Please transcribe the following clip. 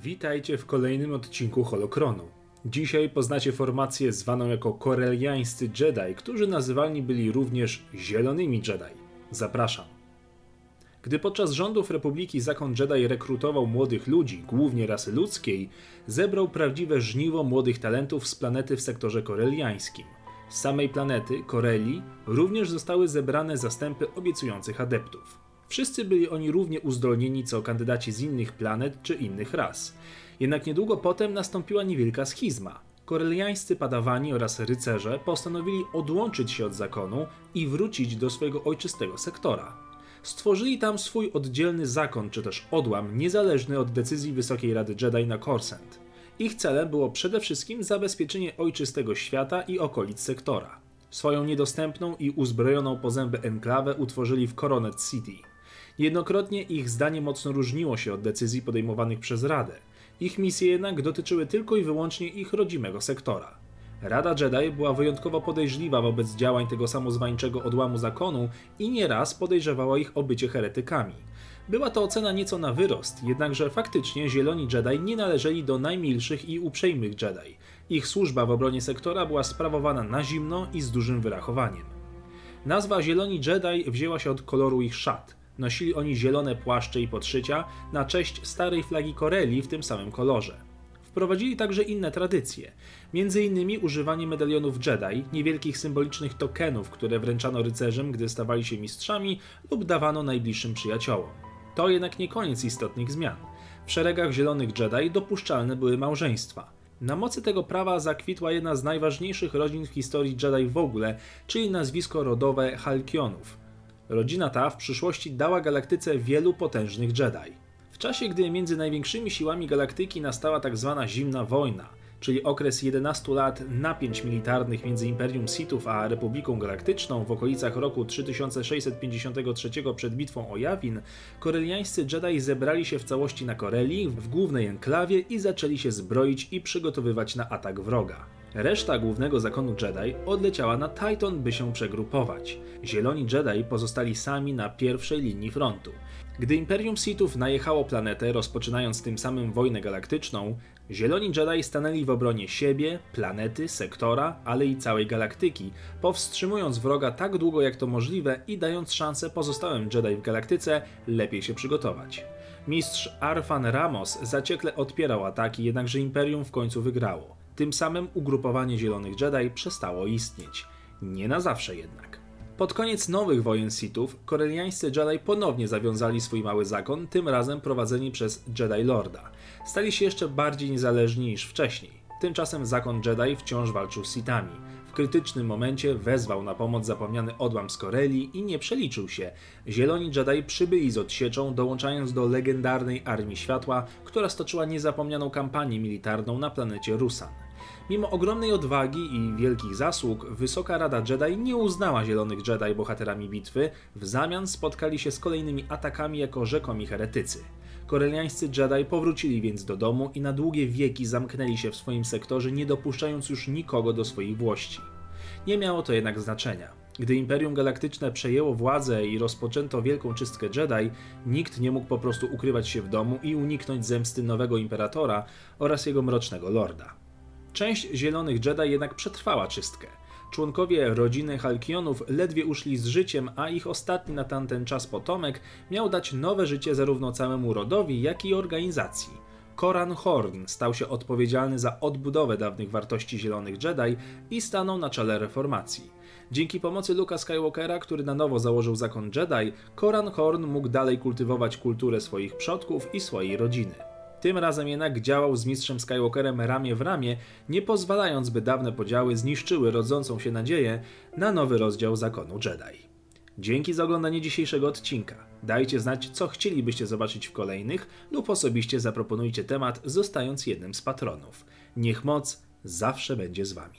Witajcie w kolejnym odcinku Holokronu. Dzisiaj poznacie formację zwaną jako koreliańscy Jedi, którzy nazywani byli również Zielonymi Jedi. Zapraszam. Gdy podczas rządów Republiki zakon Jedi rekrutował młodych ludzi, głównie rasy ludzkiej, zebrał prawdziwe żniwo młodych talentów z planety w sektorze koreliańskim. Z samej planety, Koreli, również zostały zebrane zastępy obiecujących adeptów. Wszyscy byli oni równie uzdolnieni co kandydaci z innych planet czy innych ras. Jednak niedługo potem nastąpiła niewielka schizma. Koreliańscy padawani oraz rycerze postanowili odłączyć się od zakonu i wrócić do swojego ojczystego sektora. Stworzyli tam swój oddzielny zakon, czy też odłam, niezależny od decyzji Wysokiej Rady Jedi na Korsent. Ich celem było przede wszystkim zabezpieczenie ojczystego świata i okolic sektora. Swoją niedostępną i uzbrojoną po zęby enklawę utworzyli w Coronet City – Jednokrotnie ich zdanie mocno różniło się od decyzji podejmowanych przez Radę. Ich misje jednak dotyczyły tylko i wyłącznie ich rodzimego sektora. Rada Jedi była wyjątkowo podejrzliwa wobec działań tego samozwańczego odłamu zakonu i nieraz podejrzewała ich o bycie heretykami. Była to ocena nieco na wyrost, jednakże faktycznie zieloni Jedi nie należeli do najmilszych i uprzejmych Jedi. Ich służba w obronie sektora była sprawowana na zimno i z dużym wyrachowaniem. Nazwa Zieloni Jedi wzięła się od koloru ich szat – Nosili oni zielone płaszcze i podszycia na cześć starej flagi Koreli w tym samym kolorze. Wprowadzili także inne tradycje, m.in. używanie medalionów Jedi, niewielkich symbolicznych tokenów, które wręczano rycerzom, gdy stawali się mistrzami lub dawano najbliższym przyjaciołom. To jednak nie koniec istotnych zmian. W szeregach zielonych Jedi dopuszczalne były małżeństwa. Na mocy tego prawa zakwitła jedna z najważniejszych rodzin w historii Jedi w ogóle, czyli nazwisko rodowe Halkionów – Rodzina ta w przyszłości dała galaktyce wielu potężnych Jedi. W czasie, gdy między największymi siłami galaktyki nastała tzw. Tak zimna wojna, czyli okres 11 lat napięć militarnych między Imperium Sithów a Republiką Galaktyczną w okolicach roku 3653 przed bitwą o Yavin, koreliańscy Jedi zebrali się w całości na Koreli, w głównej enklawie i zaczęli się zbroić i przygotowywać na atak wroga. Reszta głównego zakonu Jedi odleciała na Titan, by się przegrupować. Zieloni Jedi pozostali sami na pierwszej linii frontu. Gdy Imperium Sithów najechało planetę, rozpoczynając tym samym wojnę galaktyczną, Zieloni Jedi stanęli w obronie siebie, planety, sektora, ale i całej galaktyki, powstrzymując wroga tak długo jak to możliwe i dając szansę pozostałym Jedi w galaktyce lepiej się przygotować. Mistrz Arfan Ramos zaciekle odpierał ataki, jednakże Imperium w końcu wygrało. Tym samym ugrupowanie Zielonych Jedi przestało istnieć. Nie na zawsze jednak. Pod koniec nowych wojen Sithów, koreliańscy Jedi ponownie zawiązali swój mały zakon, tym razem prowadzeni przez Jedi Lorda. Stali się jeszcze bardziej niezależni niż wcześniej. Tymczasem zakon Jedi wciąż walczył z Sithami. W krytycznym momencie wezwał na pomoc zapomniany odłam z Koreli i nie przeliczył się. Zieloni Jedi przybyli z odsieczą, dołączając do legendarnej Armii Światła, która stoczyła niezapomnianą kampanię militarną na planecie Rusan. Mimo ogromnej odwagi i wielkich zasług, Wysoka Rada Jedi nie uznała Zielonych Jedi bohaterami bitwy, w zamian spotkali się z kolejnymi atakami jako rzekomi heretycy. Koreliańscy Jedi powrócili więc do domu i na długie wieki zamknęli się w swoim sektorze, nie dopuszczając już nikogo do swoich włości. Nie miało to jednak znaczenia. Gdy Imperium Galaktyczne przejęło władzę i rozpoczęto wielką czystkę Jedi, nikt nie mógł po prostu ukrywać się w domu i uniknąć zemsty nowego imperatora oraz jego mrocznego lorda. Część Zielonych Jedi jednak przetrwała czystkę. Członkowie rodziny Halkionów ledwie uszli z życiem, a ich ostatni na tamten czas potomek miał dać nowe życie zarówno całemu rodowi, jak i organizacji. Koran Horn stał się odpowiedzialny za odbudowę dawnych wartości Zielonych Jedi i stanął na czele reformacji. Dzięki pomocy Luka Skywalkera, który na nowo założył zakon Jedi, Koran Horn mógł dalej kultywować kulturę swoich przodków i swojej rodziny. Tym razem jednak działał z mistrzem Skywalkerem ramię w ramię, nie pozwalając, by dawne podziały zniszczyły rodzącą się nadzieję na nowy rozdział zakonu Jedi. Dzięki za oglądanie dzisiejszego odcinka. Dajcie znać, co chcielibyście zobaczyć w kolejnych, lub osobiście zaproponujcie temat, zostając jednym z patronów. Niech moc zawsze będzie z Wami.